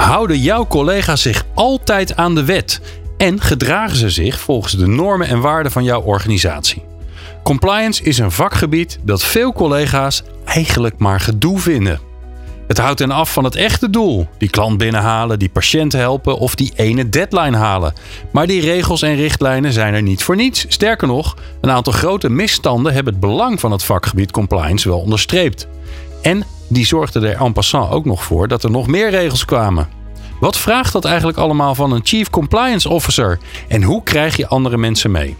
Houden jouw collega's zich altijd aan de wet en gedragen ze zich volgens de normen en waarden van jouw organisatie? Compliance is een vakgebied dat veel collega's eigenlijk maar gedoe vinden. Het houdt hen af van het echte doel: die klant binnenhalen, die patiënt helpen of die ene deadline halen. Maar die regels en richtlijnen zijn er niet voor niets. Sterker nog, een aantal grote misstanden hebben het belang van het vakgebied compliance wel onderstreept. En die zorgden er en passant ook nog voor dat er nog meer regels kwamen. Wat vraagt dat eigenlijk allemaal van een Chief Compliance Officer? En hoe krijg je andere mensen mee?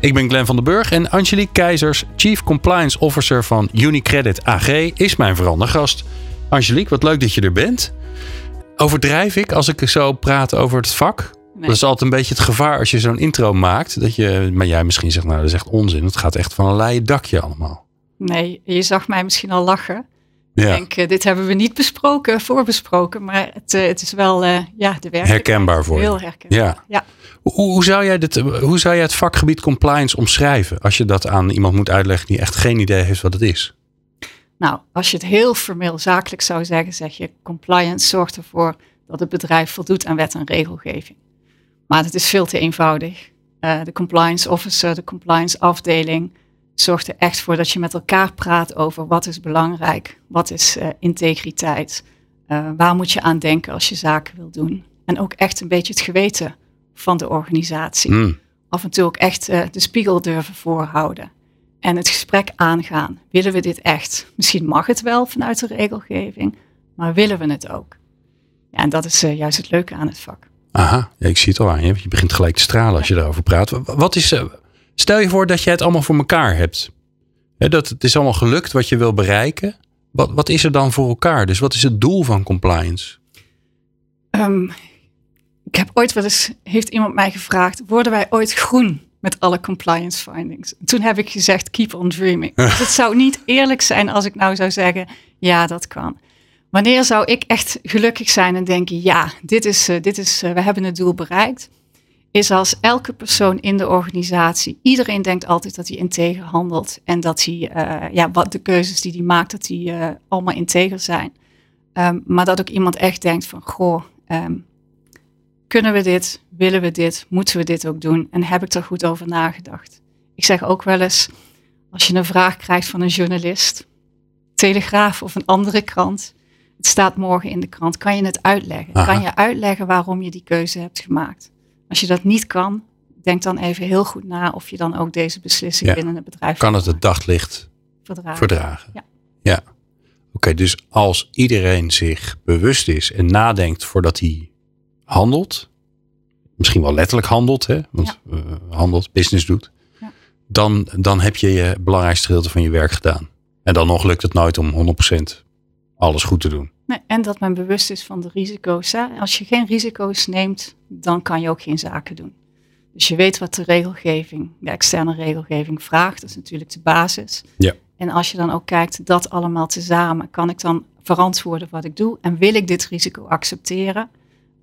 Ik ben Glenn van den Burg en Angelique Keizers, Chief Compliance Officer van Unicredit AG, is mijn verandergast. Angelique, wat leuk dat je er bent. Overdrijf ik als ik zo praat over het vak? Dat is altijd een beetje het gevaar als je zo'n intro maakt. Dat je, maar jij misschien zegt, nou dat is echt onzin. Het gaat echt van een leien dakje allemaal. Nee, je zag mij misschien al lachen. Ja. Ik denk, uh, dit hebben we niet besproken, voorbesproken. Maar het, uh, het is wel uh, ja, de werk. Herkenbaar voor je. Heel herkenbaar. Ja. ja. Hoe, hoe, zou jij dit, hoe zou jij het vakgebied compliance omschrijven? Als je dat aan iemand moet uitleggen die echt geen idee heeft wat het is. Nou, als je het heel formeel zakelijk zou zeggen, zeg je compliance zorgt ervoor dat het bedrijf voldoet aan wet en regelgeving. Maar het is veel te eenvoudig. De compliance officer, de compliance afdeling zorgt er echt voor dat je met elkaar praat over wat is belangrijk, wat is uh, integriteit, uh, waar moet je aan denken als je zaken wil doen. En ook echt een beetje het geweten van de organisatie. Mm. Af en toe ook echt de spiegel durven voorhouden en het gesprek aangaan. Willen we dit echt? Misschien mag het wel vanuit de regelgeving, maar willen we het ook? Ja, en dat is juist het leuke aan het vak. Aha, ja, ik zie het al aan je. Je begint gelijk te stralen als je daarover praat. Wat is, stel je voor dat je het allemaal voor elkaar hebt. He, dat het is allemaal gelukt wat je wil bereiken. Wat, wat is er dan voor elkaar? Dus wat is het doel van compliance? Um, ik heb ooit wel eens, heeft iemand mij gevraagd, worden wij ooit groen? met alle compliance findings. Toen heb ik gezegd, keep on dreaming. Dus het zou niet eerlijk zijn als ik nou zou zeggen, ja, dat kan. Wanneer zou ik echt gelukkig zijn en denken, ja, dit is, uh, dit is uh, we hebben het doel bereikt, is als elke persoon in de organisatie, iedereen denkt altijd dat hij integer handelt en dat hij, uh, ja, wat de keuzes die hij maakt, dat die allemaal integer zijn. Um, maar dat ook iemand echt denkt van, goh, um, kunnen we dit? Willen we dit? Moeten we dit ook doen? En heb ik er goed over nagedacht? Ik zeg ook wel eens, als je een vraag krijgt van een journalist, Telegraaf of een andere krant, het staat morgen in de krant, kan je het uitleggen? Aha. Kan je uitleggen waarom je die keuze hebt gemaakt? Als je dat niet kan, denk dan even heel goed na of je dan ook deze beslissing ja. binnen het bedrijf kan het het daglicht verdragen. verdragen. Ja. ja. Oké, okay, dus als iedereen zich bewust is en nadenkt voordat hij handelt, misschien wel letterlijk handelt, hè, want ja. uh, handelt, business doet, ja. dan, dan heb je je belangrijkste gedeelte van je werk gedaan. En dan nog lukt het nooit om 100% alles goed te doen. Nee, en dat men bewust is van de risico's. Hè? Als je geen risico's neemt, dan kan je ook geen zaken doen. Dus je weet wat de regelgeving, de externe regelgeving vraagt. Dat is natuurlijk de basis. Ja. En als je dan ook kijkt, dat allemaal tezamen, kan ik dan verantwoorden wat ik doe? En wil ik dit risico accepteren?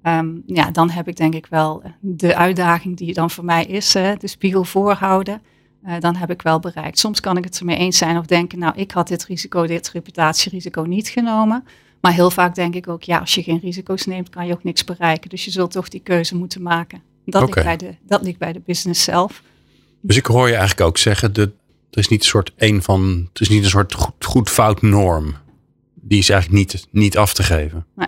Um, ja, dan heb ik denk ik wel de uitdaging die dan voor mij is, hè, de spiegel voorhouden. Uh, dan heb ik wel bereikt. Soms kan ik het ermee eens zijn of denken, nou, ik had dit risico, dit reputatierisico niet genomen. Maar heel vaak denk ik ook, ja, als je geen risico's neemt, kan je ook niks bereiken. Dus je zult toch die keuze moeten maken. Dat, okay. ligt, bij de, dat ligt bij de business zelf. Dus ik hoor je eigenlijk ook zeggen, dat er is niet een soort een van, het is niet een soort goed-fout norm. Die is eigenlijk niet, niet af te geven. Nee.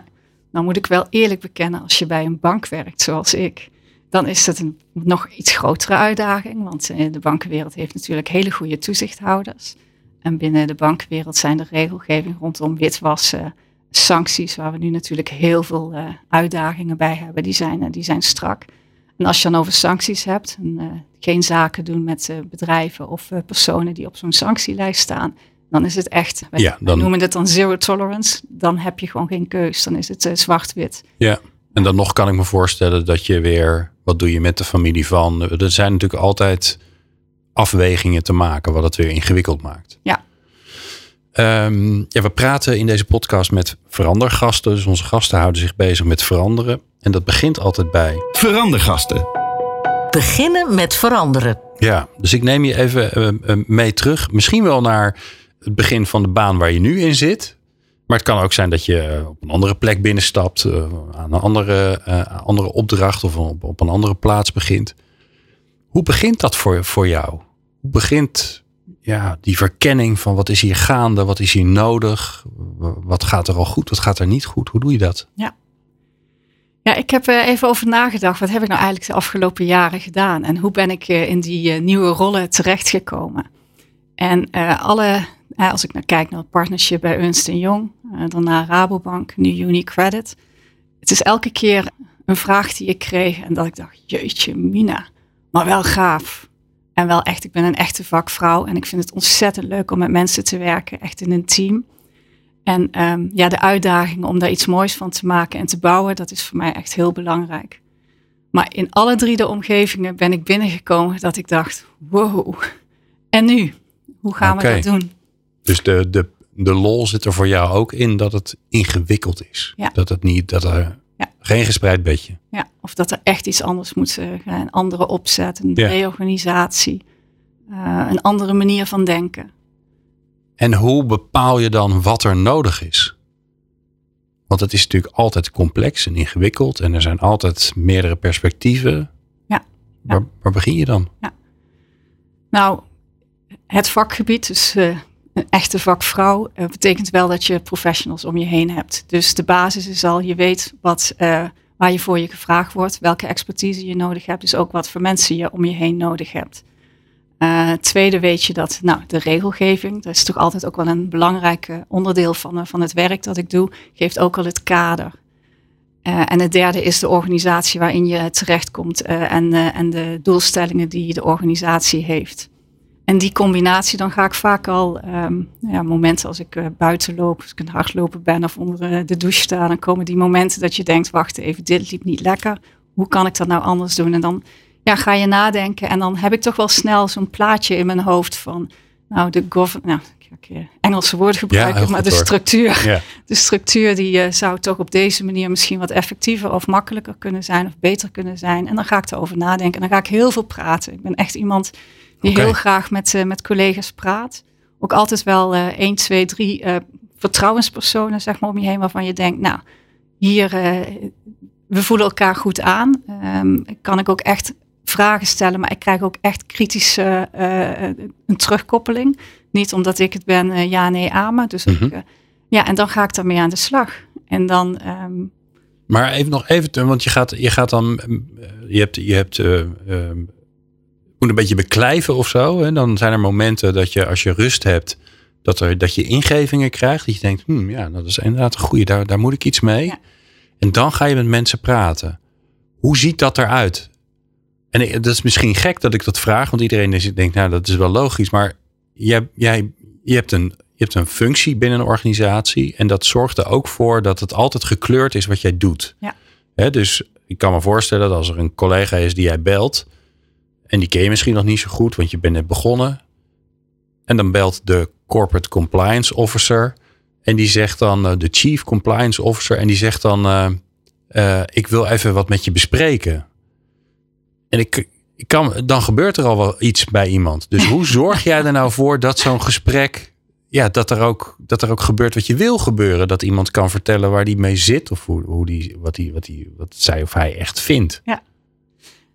Nou moet ik wel eerlijk bekennen, als je bij een bank werkt zoals ik, dan is dat een nog iets grotere uitdaging. Want eh, de bankenwereld heeft natuurlijk hele goede toezichthouders. En binnen de bankenwereld zijn de regelgeving rondom witwassen, sancties, waar we nu natuurlijk heel veel uh, uitdagingen bij hebben, die zijn, uh, die zijn strak. En als je dan over sancties hebt, en, uh, geen zaken doen met bedrijven of personen die op zo'n sanctielijst staan, dan is het echt, wij, Ja, wij dan- noemen het dan zero tolerance. Dan heb je gewoon geen keus. Dan is het eh, zwart-wit. Ja. En dan nog kan ik me voorstellen dat je weer, wat doe je met de familie van? Er zijn natuurlijk altijd afwegingen te maken, wat het weer ingewikkeld maakt. Ja. Ehm, ja, we praten in deze podcast met verandergasten. Dus onze gasten houden zich bezig met veranderen. En dat begint altijd bij. Verandergasten. Beginnen met veranderen. Ja, dus ik neem je even eh, eh, mee terug. Misschien wel naar het begin van de baan waar je nu in zit. Maar het kan ook zijn dat je eh, op een andere plek binnenstapt. eh, aan een andere, eh, andere opdracht of op, op een andere plaats begint. Hoe begint dat voor, voor jou? Hoe begint ja, die verkenning van wat is hier gaande? Wat is hier nodig? Wat gaat er al goed? Wat gaat er niet goed? Hoe doe je dat? Ja, ik heb er even over nagedacht. Wat heb ik nou eigenlijk de afgelopen jaren gedaan? En hoe ben ik eh, in die eh, nieuwe rollen terechtgekomen? En eh, alle, eh, als ik naar kijk naar het partnership bij Ernst Young, eh, daarna Rabobank, nu UniCredit. Het is elke keer een vraag die ik kreeg en dat ik dacht, jeetje mina, maar wel gaaf. En wel echt, ik ben een echte vakvrouw en ik vind het ontzettend leuk om met mensen te werken, echt in een team. En ehm, ja, de uitdaging om daar iets moois van te maken en te bouwen, dat is voor mij echt heel belangrijk. Maar in alle drie de omgevingen ben ik binnengekomen dat ik dacht, wow, en nu? Hoe gaan we dat doen? Dus de, de, de lol zit er voor jou ook in dat het ingewikkeld is. Ja. Dat het niet, dat er Ja. geen gespreid bedje. Ja, of dat er echt iets anders moet eh, gaan, een andere opzet, een Ja. reorganisatie, eh, een andere manier van denken. En hoe bepaal je dan wat er nodig is? Want het is natuurlijk altijd complex en ingewikkeld en er zijn altijd meerdere perspectieven. Ja. Waar, waar begin je dan? Nou, het vakgebied, dus eh, een echte vakvrouw, eh, betekent wel dat je professionals om je heen hebt. Dus de basis is al, je weet wat, eh, waar je voor je gevraagd wordt, welke expertise je nodig hebt, dus ook wat voor mensen je om je heen nodig hebt. Eh, tweede weet je dat, nou, de regelgeving, dat is toch altijd ook wel een belangrijk onderdeel van, van het werk dat ik doe, geeft ook al het kader. En het derde is de organisatie waarin je terechtkomt en, en de doelstellingen die de organisatie heeft. En die combinatie, dan ga ik vaak al, ehm, ja, momenten als ik eh, buiten loop, als ik aan het hardlopen ben of onder eh, de douche sta, dan komen die momenten dat je denkt, wacht even, dit liep niet lekker. Hoe kan ik dat nou anders doen? En dan ja, ga je nadenken en dan heb ik toch wel snel zo'n plaatje in mijn hoofd van, nou, de govern, nou, ik ga ik, Engelse woord gebruiken, maar de structuur Ja. de structuur die eh, zou toch op deze manier misschien wat effectiever of makkelijker kunnen zijn of beter kunnen zijn. En dan ga ik erover nadenken en dan ga ik heel veel praten. Ik ben echt iemand die heel graag met, eh, met collega's praat. Ook altijd wel eh 1, 2, 3 eh, vertrouwenspersonen zeg maar om je heen waarvan je denkt, nou, hier, eh, we voelen elkaar goed aan. Ehm, kan ik ook echt vragen stellen, maar ik krijg ook echt kritische een terugkoppeling. Niet omdat ik het ben, eh, ja, nee, amen. Dus Mhm. ik, eh, ja, en dan ga ik daarmee aan de slag. En dan, ehm, Maar even nog even, want je gaat, je gaat dan, je hebt, je hebt, eh, ehm, moet een beetje beklijven of zo. En dan zijn er momenten dat je, als je rust hebt, dat, er, dat je ingevingen krijgt. Dat je denkt, hmm, ja, dat is inderdaad een goede, daar, daar moet ik iets mee. Ja. En dan ga je met mensen praten. Hoe ziet dat eruit? En ik- dat is misschien gek dat ik dat vraag, want iedereen is- denkt, nou, dat is wel logisch. Maar jij, jij, je, hebt een, je hebt een functie binnen een organisatie. En dat zorgt er ook voor dat het altijd gekleurd is wat jij doet. Ja. Dus ik kan me voorstellen dat als er een collega is die jij belt. En die ken je misschien nog niet zo goed, want je bent net begonnen. En dan belt de corporate compliance officer. En die zegt dan, eh, de chief compliance officer. En die zegt dan, eh, eh, ik wil even wat met je bespreken. En ik, ik kan, dan gebeurt er al wel iets bij iemand. Dus hoe zorg jij er nou voor dat zo'n gesprek, ja, dat er, ook, dat er ook gebeurt wat je wil gebeuren? Dat iemand kan vertellen waar die mee zit of hoe, hoe die, wat, die, wat, die, wat zij of hij echt vindt.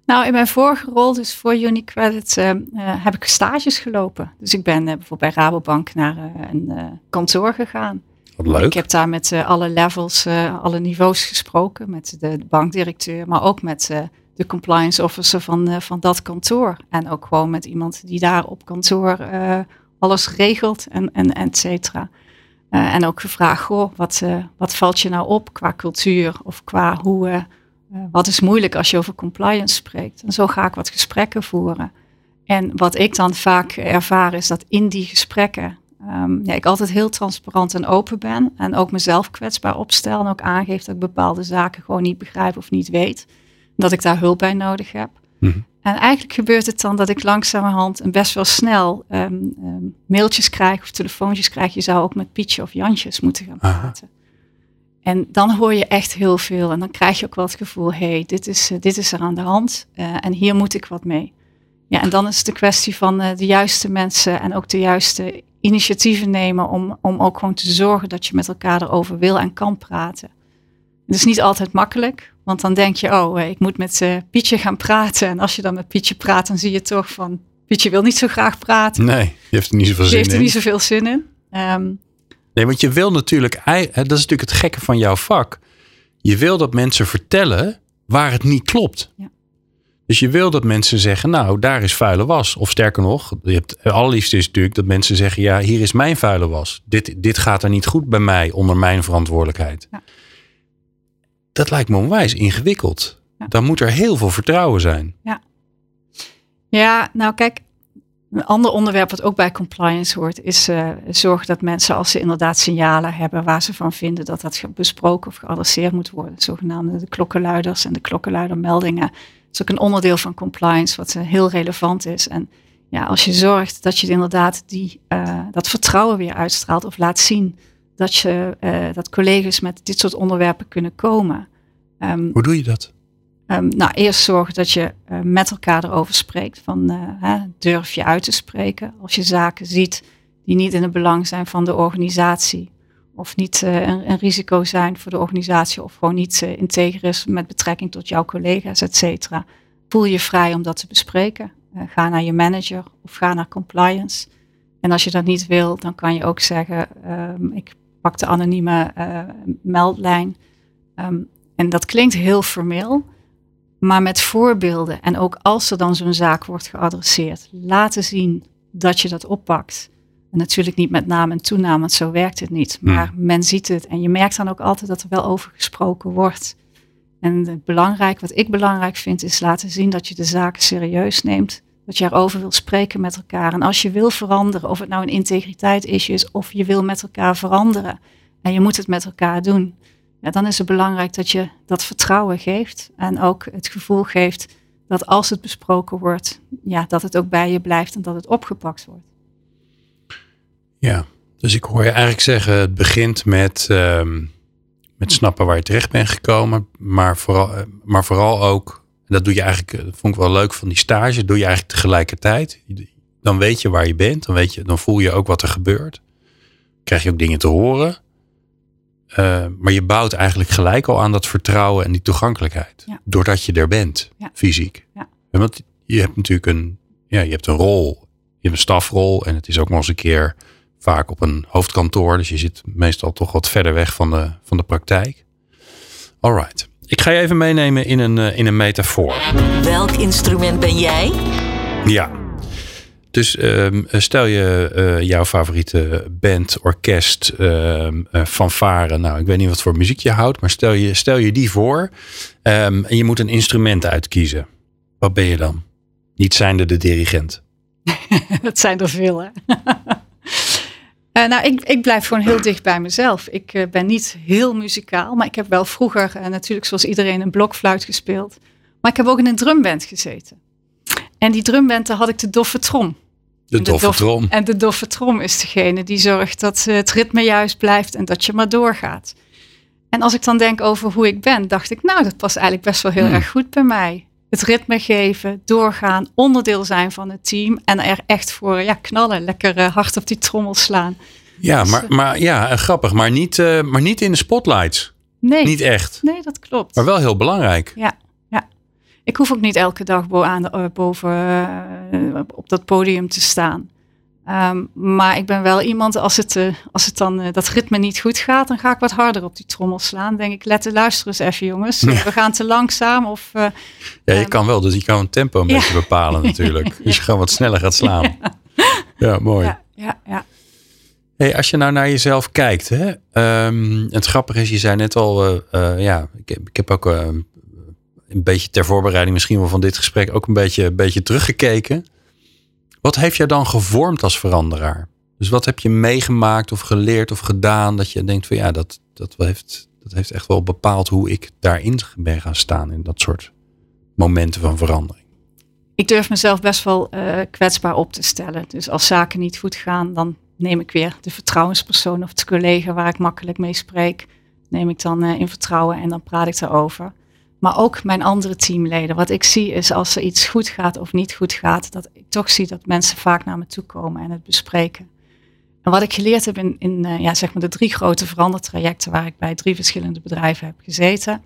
Nou, in mijn vorige rol, dus voor UniCredit, eh, eh, heb ik stages gelopen. Dus ik ben eh, bijvoorbeeld bij Rabobank naar een kantoor gegaan. Wat leuk. Ik heb daar met alle levels, alle niveaus gesproken. Met de, bankdirecteur, maar ook met de compliance officer van, van dat kantoor. En ook gewoon met iemand die daar op kantoor alles regelt en, en et cetera. En ook gevraagd, goh, wat, wat valt je nou op qua cultuur of qua hoe, wat is moeilijk als je over compliance spreekt. En zo ga ik wat gesprekken voeren. En wat ik dan vaak ervaar is dat in die gesprekken ehm, ja, ik altijd heel transparant en open ben. En ook mezelf kwetsbaar opstel. En ook aangeef dat ik bepaalde zaken gewoon niet begrijp of niet weet. Dat ik daar hulp bij nodig heb. Mhm. En eigenlijk gebeurt het dan dat ik langzamerhand en best wel snel ehm, ehm, mailtjes krijg of telefoontjes krijg. Je zou ook met Pietje of Jantjes moeten gaan Aha. En dan hoor je echt heel veel. En dan krijg je ook wel het gevoel, hé, hey, dit, is, eh, dit is er aan de hand. eh, en hier moet ik wat mee. Ja, en dan is het de kwestie van eh, de juiste mensen en ook de juiste initiatieven nemen om, om ook gewoon te zorgen dat je met elkaar erover wil en kan praten. Het is niet altijd makkelijk, want dan denk je, oh, ik moet met Pietje gaan praten. En als je dan met Pietje praat, dan zie je toch van, Pietje wil niet zo graag praten. Nee, je heeft er niet zoveel zin heeft er in. niet zoveel zin in. Ehm, Nee, want je wil natuurlijk, dat is natuurlijk het gekke van jouw vak. Je wil dat mensen vertellen waar het niet klopt. Ja. Dus je wil dat mensen zeggen, nou, daar is vuile was. Of sterker nog, je hebt, het allerliefste is natuurlijk dat mensen zeggen, ja, hier is mijn vuile was. Dit, dit gaat er niet goed bij mij onder mijn verantwoordelijkheid. Ja. Dat lijkt me onwijs ingewikkeld. Ja. Dan moet er heel veel vertrouwen zijn. Ja, nou kijk, een ander onderwerp wat ook bij compliance hoort, is uh, zorg dat mensen als ze inderdaad signalen hebben waar ze van vinden dat dat besproken of geadresseerd moet worden. Zogenaamde de klokkenluiders en de klokkenluidermeldingen. Dat is ook een onderdeel van compliance wat uh, heel relevant is. En ja, als je zorgt dat je inderdaad die, uh, dat vertrouwen weer uitstraalt of laat zien dat, je, dat collega's met dit soort onderwerpen kunnen komen. Um, Hoe doe je dat? Um, nou, eerst zorgen dat je uh, met elkaar erover spreekt. Van uh, hè, durf je uit te spreken als je zaken ziet die niet in het belang zijn van de organisatie. Of niet uh, een, risico zijn voor de organisatie. Of gewoon niet integer is met betrekking tot jouw collega's, et cetera. Voel je vrij om dat te bespreken. ga naar je manager of ga naar compliance. En als je dat niet wil, dan kan je ook zeggen: um, ik pak de anonieme meldlijn. Um, en dat klinkt heel formeel. Maar met voorbeelden en ook als er dan zo'n zaak wordt geadresseerd, laten zien dat je dat oppakt. En natuurlijk niet met naam en toenaam, want zo werkt het niet. Maar hmm. men ziet het en je merkt dan ook altijd dat er wel over gesproken wordt. En het belangrijk, wat ik belangrijk vind, is laten zien dat je de zaken serieus neemt. Dat je erover wil spreken met elkaar. En als je wil veranderen, of het nou een integriteit is of je wil met elkaar veranderen. En je moet het met elkaar doen ja, dan is het belangrijk dat je dat vertrouwen geeft en ook het gevoel geeft dat als het besproken wordt, ja, dat het ook bij je blijft en dat het opgepakt wordt. Ja, dus ik hoor je eigenlijk zeggen, het begint met, um, met snappen waar je terecht bent gekomen, maar vooral, maar vooral ook, dat doe je eigenlijk, dat vond ik wel leuk van die stage, doe je eigenlijk tegelijkertijd. Dan weet je waar je bent, dan, weet je, dan voel je ook wat er gebeurt. Krijg je ook dingen te horen. Uh, maar je bouwt eigenlijk gelijk al aan dat vertrouwen en die toegankelijkheid. Ja. Doordat je er bent, ja. fysiek. Ja. En want je hebt natuurlijk een, ja, je hebt een rol. Je hebt een stafrol en het is ook nog eens een keer vaak op een hoofdkantoor. Dus je zit meestal toch wat verder weg van de, van de praktijk. Alright. Ik ga je even meenemen in een, uh, in een metafoor. Welk instrument ben jij? Ja, dus um, stel je uh, jouw favoriete band, orkest, um, uh, fanfare. Nou, ik weet niet wat voor muziek je houdt, maar stel je, stel je die voor. Um, en je moet een instrument uitkiezen. Wat ben je dan? Niet zijnde de dirigent. dat zijn er veel, hè? uh, nou, ik, ik blijf gewoon heel dicht bij mezelf. Ik ben niet heel muzikaal, maar ik heb wel vroeger natuurlijk zoals iedereen een blokfluit gespeeld. Maar ik heb ook in een drumband gezeten. En die drumband, had ik de doffe trom. De doffe trom. En de doffe trom is degene die zorgt dat het ritme juist blijft en dat je maar doorgaat. En als ik dan denk over hoe ik ben, dacht ik, nou, dat past eigenlijk best wel heel Hmm. erg goed bij mij. Het ritme geven, doorgaan, onderdeel zijn van het team en er echt voor ja, knallen, lekker uh, hard op die trommel slaan. Ja, Dus, maar, eh, maar ja, eh, grappig. Maar niet, uh, maar niet in de spotlights. Nee, Niet echt. nee dat klopt. Maar wel heel belangrijk. Ja. Ik hoef ook niet elke dag bo aan de, uh, boven uh, op dat podium te staan. Um, maar ik ben wel iemand, als het, uh, als het dan uh, dat ritme niet goed gaat, dan ga ik wat harder op die trommel slaan. denk ik, let luister eens even jongens. Ja. We gaan te langzaam. Of, uh, ja, je kan wel, dus je kan een tempo een ja. beetje bepalen natuurlijk. Dus je gewoon wat sneller gaat slaan. Ja, mooi. Ja, ja, ja. Hey, als je nou naar jezelf kijkt, hè? Um, het grappige is, je zei net al, ja, ik heb, ik heb ook uh, een beetje ter voorbereiding misschien wel van dit gesprek ook een beetje, beetje teruggekeken. Wat heeft jou dan gevormd als veranderaar? Dus wat heb je meegemaakt of geleerd of gedaan dat je denkt van ja, dat, dat, heeft, dat heeft echt wel bepaald hoe ik daarin ben gaan staan in dat soort momenten van verandering? Ik durf mezelf best wel uh, kwetsbaar op te stellen. Dus als zaken niet goed gaan, dan neem ik weer de vertrouwenspersoon of de collega waar ik makkelijk mee spreek. Neem ik dan uh, in vertrouwen en dan praat ik daarover. Maar ook mijn andere teamleden. Wat ik zie is als er iets goed gaat of niet goed gaat, dat ik toch zie dat mensen vaak naar me toe komen en het bespreken. En wat ik geleerd heb in, in uh, ja, zeg maar de drie grote verandertrajecten waar ik bij drie verschillende bedrijven heb gezeten,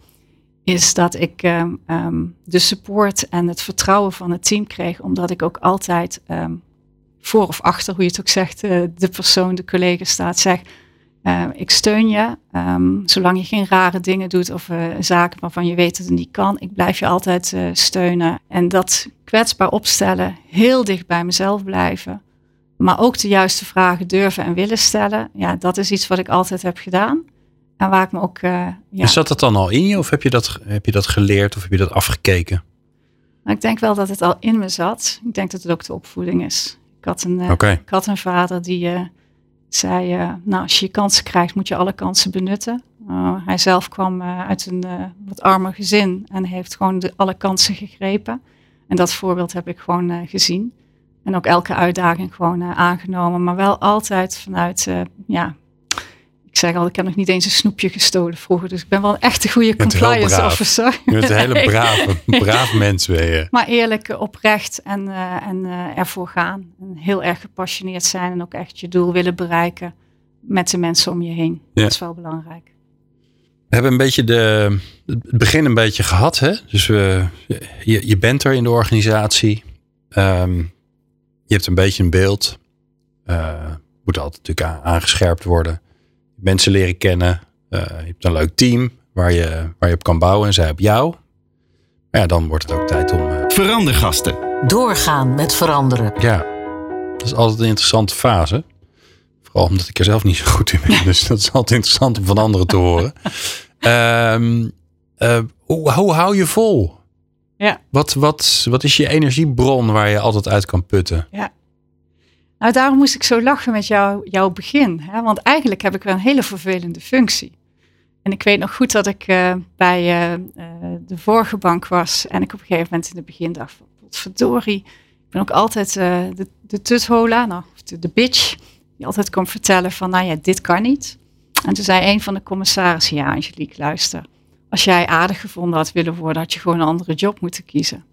is dat ik um, de support en het vertrouwen van het team kreeg, omdat ik ook altijd um, voor of achter, hoe je het ook zegt, uh, de persoon, de collega staat, zeg, uh, ik steun je, um, zolang je geen rare dingen doet of uh, zaken waarvan je weet dat het niet kan, ik blijf je altijd steunen. En dat kwetsbaar opstellen, heel dicht bij mezelf blijven, maar ook de juiste vragen durven en willen stellen, ja, dat is iets wat ik altijd heb gedaan. En waar ik me ook. Uh, ja. Zat dat dan al in je of heb je dat, heb je dat geleerd of heb je dat afgekeken? Nou, ik denk wel dat het al in me zat. Ik denk dat het ook de opvoeding is. Ik had een, ik had een vader die uh, zei: Nou, als je kansen krijgt, moet je alle kansen benutten. hij zelf kwam uit een wat armer gezin en heeft gewoon de, alle kansen gegrepen. En dat voorbeeld heb ik gewoon gezien. En ook elke uitdaging gewoon aangenomen. Maar wel altijd vanuit ja, ik zeg al, ik heb nog niet eens een snoepje gestolen vroeger. Dus ik ben wel een echte goede compliance officer. Je bent een hele brave, braaf mens je. Maar eerlijk, oprecht en, uh, en uh, ervoor gaan. En heel erg gepassioneerd zijn en ook echt je doel willen bereiken met de mensen om je heen. Ja. Dat is wel belangrijk. We hebben een beetje de, het begin een beetje gehad. Hè? Dus we, je, je bent er in de organisatie. Um, je hebt een beetje een beeld. Uh, moet altijd natuurlijk aangescherpt worden mensen leren kennen. Uh, je hebt een leuk team waar je, waar je op kan bouwen en zij op jou. Maar ja, dan wordt het ook tijd om. Uh... Verandergasten. Doorgaan met veranderen. Ja, dat is altijd een interessante fase. Vooral omdat ik er zelf niet zo goed in ben. dus dat is altijd interessant om van anderen te horen. Um, uh, hoe, hoe hou je vol? Ja. Wat, wat, wat is je energiebron waar je altijd uit kan putten? Ja. Nou, daarom moest ik zo lachen met jou, jouw begin. Hè? Want eigenlijk heb ik wel een hele vervelende functie. En ik weet nog goed dat ik uh, bij uh, uh, de vorige bank was. En ik op een gegeven moment in het begin dacht van, verdorie. Ik ben ook altijd de, de tuthola, nou, de, de bitch. Die altijd komt vertellen van, nou ja, dit kan niet. En toen zei een van de commissarissen, ja Angelique, luister. Als jij aardig gevonden had willen worden, had je gewoon een andere job moeten kiezen.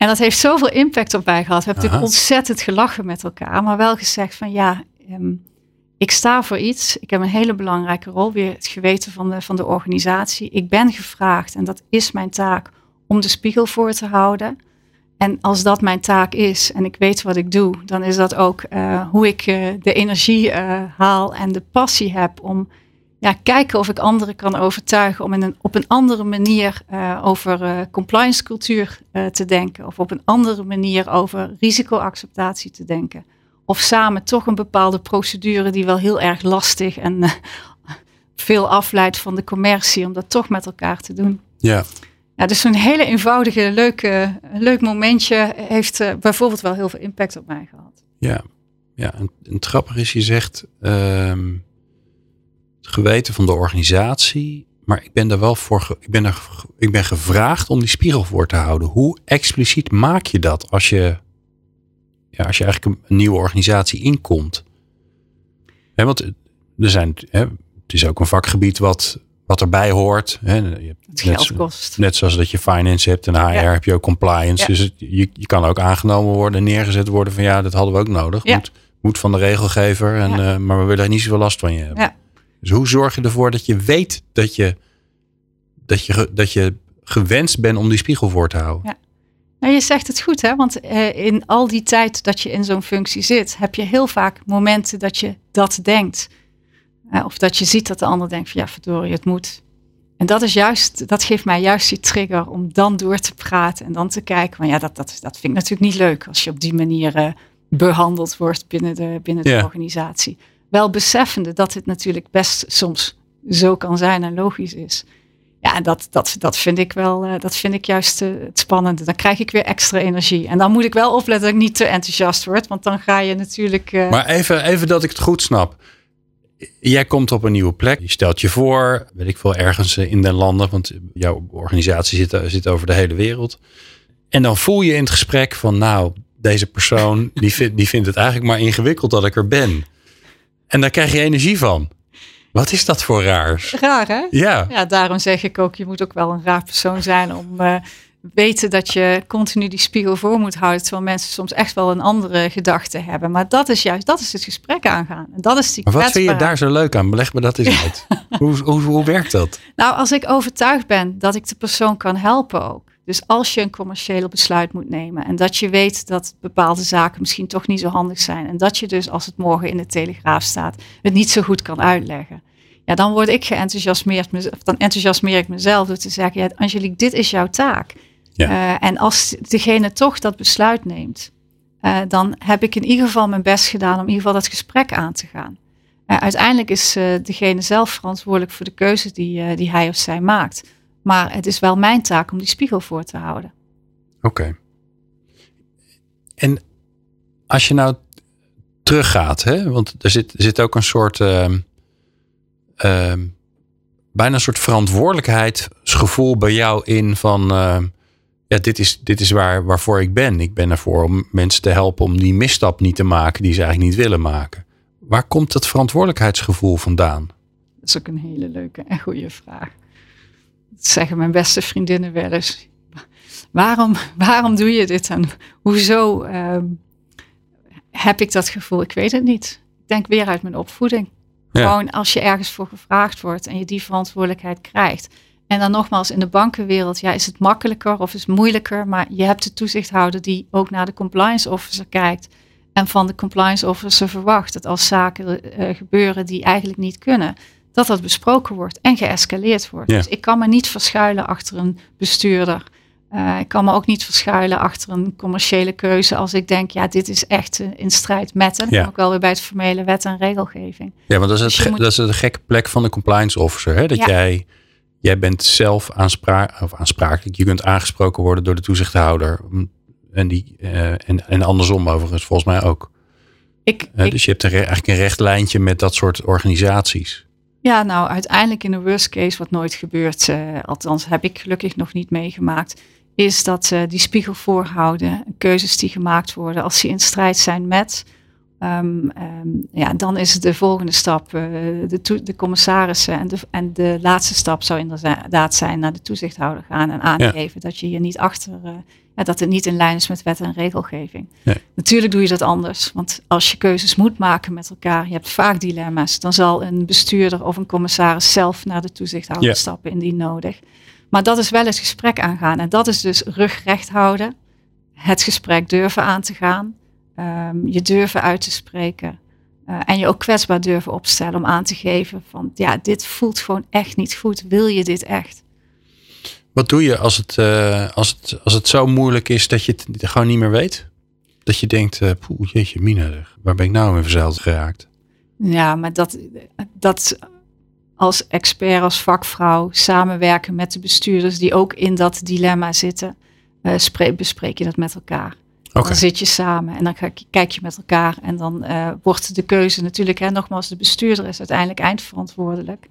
En dat heeft zoveel impact op mij gehad. We hebben natuurlijk ontzettend gelachen met elkaar. Maar wel gezegd van ja, ehm, ik sta voor iets. Ik heb een hele belangrijke rol. Weer het geweten van de, van de organisatie. Ik ben gevraagd en dat is mijn taak om de spiegel voor te houden. En als dat mijn taak is en ik weet wat ik doe, dan is dat ook uh, hoe ik uh, de energie uh, haal en de passie heb om ja, kijken of ik anderen kan overtuigen om in een, op een andere manier uh, over uh, compliance cultuur uh, te denken. Of op een andere manier over risicoacceptatie te denken. Of samen toch een bepaalde procedure die wel heel erg lastig en veel afleidt van de commercie, om dat toch met elkaar te doen. Ja. Ja, dus zo'n hele eenvoudige, leuke, leuk momentje heeft bijvoorbeeld wel heel veel impact op mij gehad. Ja, ja en, en grappig is, je zegt. Ehm, geweten van de organisatie. Maar ik ben er wel voor. Ik ben, er, ik ben gevraagd om die spiegel voor te houden. Hoe expliciet maak je dat als je, ja, als je eigenlijk een, nieuwe organisatie inkomt? He, want er zijn, he, het is ook een vakgebied wat, wat erbij hoort. He, je hebt het geld net, kost. Net zoals dat je finance hebt en HR heb je ook compliance. Dus het, je, je kan ook aangenomen worden, neergezet worden van ja, dat hadden we ook nodig. Moet, moet van de regelgever. En, uh, maar we willen er niet zoveel last van je hebben. Ja. Dus hoe zorg je ervoor dat je weet dat je, dat je, dat je gewenst bent om die spiegel voor te houden? Ja. Nou, je zegt het goed, hè? Want uh, in al die tijd dat je in zo'n functie zit, heb je heel vaak momenten dat je dat denkt. Uh, of dat je ziet dat de ander denkt van ja, verdorie, het moet. En dat is juist, dat geeft mij juist die trigger om dan door te praten en dan te kijken. van ja, dat, dat, dat vind ik natuurlijk niet leuk als je op die manier uh, behandeld wordt binnen de, binnen de organisatie. Wel beseffende dat dit natuurlijk best soms zo kan zijn en logisch is. Ja, dat, dat, dat vind ik wel, uh, dat vind ik juist uh, het spannende. Dan krijg ik weer extra energie. En dan moet ik wel opletten dat ik niet te enthousiast word, want dan ga je natuurlijk. Uh... Maar even, even dat ik het goed snap. Jij komt op een nieuwe plek. Je stelt je voor, weet ik veel, ergens in de landen, want jouw organisatie zit, zit over de hele wereld. En dan voel je in het gesprek van, nou, deze persoon die, vindt, die vindt het eigenlijk maar ingewikkeld dat ik er ben. En daar krijg je energie van. Wat is dat voor raars? Raar, hè? Ja. Ja, daarom zeg ik ook, je moet ook wel een raar persoon zijn om uh, weten dat je continu die spiegel voor moet houden. Terwijl mensen soms echt wel een andere gedachte hebben. Maar dat is juist, dat is het gesprek aangaan. En dat is die maar wat vind je daar zo leuk aan? Leg me dat eens uit. hoe, hoe, hoe werkt dat? Nou, als ik overtuigd ben dat ik de persoon kan helpen ook. Dus als je een commerciële besluit moet nemen en dat je weet dat bepaalde zaken misschien toch niet zo handig zijn en dat je dus als het morgen in de Telegraaf staat het niet zo goed kan uitleggen. Ja, dan word ik geenthousiasmeerd, of dan enthousiasmeer ik mezelf door te zeggen, ja, Angelique, dit is jouw taak. Ja. Uh, en als degene toch dat besluit neemt, uh, dan heb ik in ieder geval mijn best gedaan om in ieder geval dat gesprek aan te gaan. Uh, uiteindelijk is degene zelf verantwoordelijk voor de keuze die, die hij of zij maakt. Maar het is wel mijn taak om die spiegel voor te houden. Oké. En als je nou teruggaat, hè, want er zit, er zit ook een soort, uh, uh, bijna een soort verantwoordelijkheidsgevoel bij jou in van, uh, ja, dit is, dit is waar, waarvoor ik ben. Ik ben ervoor om mensen te helpen om die misstap niet te maken die ze eigenlijk niet willen maken. Waar komt dat verantwoordelijkheidsgevoel vandaan? Dat is ook een hele leuke en goede vraag zeggen mijn beste vriendinnen wel eens. Waarom, waarom doe je dit en hoezo uh, heb ik dat gevoel? Ik weet het niet. Ik denk weer uit mijn opvoeding. Gewoon als je ergens voor gevraagd wordt en je die verantwoordelijkheid krijgt. En dan nogmaals, in de bankenwereld, ja, is het makkelijker of is het moeilijker, maar je hebt de toezichthouder die ook naar de compliance officer kijkt en van de compliance officer verwacht dat als zaken uh, gebeuren die eigenlijk niet kunnen, dat dat besproken wordt en geëscaleerd wordt. Dus ik kan me niet verschuilen achter een bestuurder. Uh, ik kan me ook niet verschuilen achter een commerciële keuze als ik denk, ja, dit is echt uh, in strijd met. En ja. ook wel weer bij het formele wet en regelgeving. Ja, want dat is, dus het, dat is de gekke plek van de compliance officer. Hè? Dat ja. jij, jij bent zelf aanspra of aansprakelijk. Je kunt aangesproken worden door de toezichthouder. En, die, uh, en, en andersom overigens, volgens mij ook. Ik, ik, dus je hebt een, eigenlijk een recht lijntje met dat soort organisaties. Ja, nou uiteindelijk in de worst case, wat nooit gebeurt, uh, althans heb ik gelukkig nog niet meegemaakt, is dat die spiegel voorhouden, keuzes die gemaakt worden, als die in strijd zijn met, um, um, ja, dan is het de volgende stap uh, de, de, commissarissen en de, en de laatste stap zou inderdaad zijn naar de toezichthouder gaan en aangeven ja. dat je hier niet achter dat het niet in lijn is met wet en regelgeving. Nee. Natuurlijk doe je dat anders. Want als je keuzes moet maken met elkaar, je hebt vaak dilemma's, dan zal een bestuurder of een commissaris zelf naar de toezichthouder ja. stappen indien nodig. Maar dat is wel het gesprek aangaan. En dat is dus rugrecht houden, het gesprek durven aan te gaan, um, je durven uit te spreken. Uh, en je ook kwetsbaar durven opstellen om aan te geven van ja, dit voelt gewoon echt niet goed. Wil je dit echt? Wat doe je als het, uh, als, het, als het zo moeilijk is dat je het gewoon niet meer weet? Dat je denkt, uh, poeh, jeetje mina, waar ben ik nou in verzeild geraakt? Ja, maar dat, dat als expert, als vakvrouw samenwerken met de bestuurders die ook in dat dilemma zitten, uh, spreek, bespreek je dat met elkaar. Okay. Dan zit je samen en dan kijk je met elkaar en dan uh, wordt de keuze natuurlijk, hè, nogmaals, de bestuurder is uiteindelijk eindverantwoordelijk.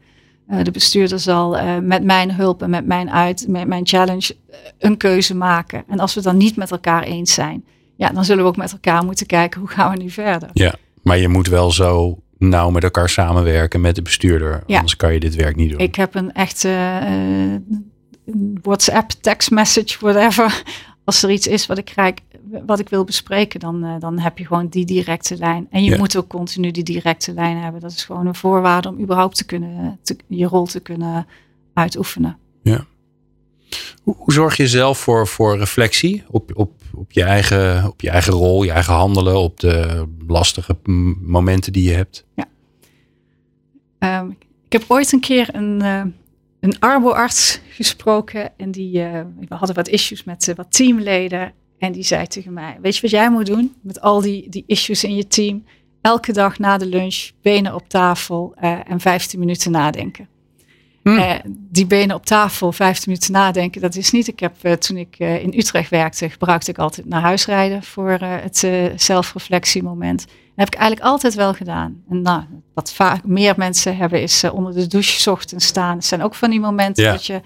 Uh, de bestuurder zal uh, met mijn hulp en met mijn uit, met mijn challenge uh, een keuze maken. En als we dan niet met elkaar eens zijn, ja, dan zullen we ook met elkaar moeten kijken hoe gaan we nu verder. Ja, maar je moet wel zo nauw met elkaar samenwerken met de bestuurder. Ja. Anders kan je dit werk niet doen. Ik heb een echte WhatsApp, text message, whatever. Als er iets is wat ik krijg, wat ik wil bespreken, dan, uh, dan heb je gewoon die directe lijn. En je ja. moet ook continu die directe lijn hebben. Dat is gewoon een voorwaarde om überhaupt te kunnen, te, je rol te kunnen uitoefenen. Ja. Hoe, hoe, zorg je zelf voor, voor reflectie op, op, op, je eigen, op je eigen rol, je eigen handelen, op de lastige momenten die je hebt? Ja. Um, ik heb ooit een keer een, uh, een arboarts gesproken en die, uh, we hadden wat issues met uh, wat teamleden. En die zei tegen mij: Weet je wat jij moet doen met al die, die issues in je team? Elke dag na de lunch, benen op tafel uh, en 15 minuten nadenken. Hm. Eh, die benen op tafel, 15 minuten nadenken, dat is niet. Ik heb eh, toen ik eh, in Utrecht werkte, gebruikte ik altijd naar huis rijden voor het zelfreflectiemoment. Dat heb ik eigenlijk altijd wel gedaan. En nou, wat vaak meer mensen hebben, is onder de douche ochtends staan. Het zijn ook van die momenten Ja. dat je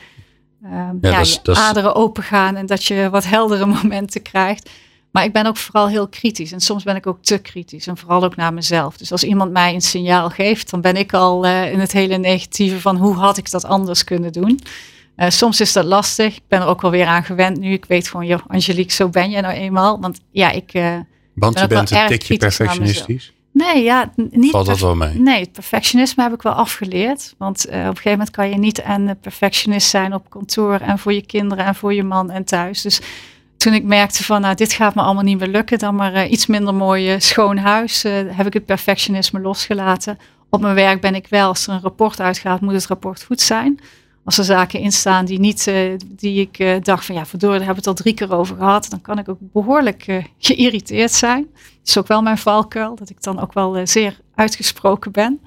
ehm, ja, dat is- je dat is- aderen open gaan en dat je wat heldere momenten krijgt. Maar ik ben ook vooral heel kritisch. En soms ben ik ook te kritisch. En vooral ook naar mezelf. Dus als iemand mij een signaal geeft, dan ben ik al eh, in het hele negatieve van hoe had ik dat anders kunnen doen. Eh, soms is dat lastig. Ik ben er ook wel weer aan gewend nu. Ik weet gewoon, joh, Angelique, zo ben je nou eenmaal. Want ja, ik. eh, Want ben je bent een tikje perfectionistisch. nee, ja, niet. Valt dat wel mee? Nee, het perfectionisme heb ik wel afgeleerd. Want op een gegeven moment kan je niet en perfectionist zijn op kantoor en voor je kinderen en voor je man en thuis. Dus toen ik merkte van, nou, dit gaat me allemaal niet meer lukken, dan maar eh, iets minder mooi eh, schoon huis, eh, heb ik het perfectionisme losgelaten. Op mijn werk ben ik wel, als er een rapport uitgaat, moet het rapport goed zijn. Als er zaken in staan die niet, die ik dacht van ja, verdorie, daar hebben we het al drie keer over gehad. Dan kan ik ook behoorlijk eh, geïrriteerd zijn. Dat is ook wel mijn valkuil, dat ik dan ook wel zeer uitgesproken ben.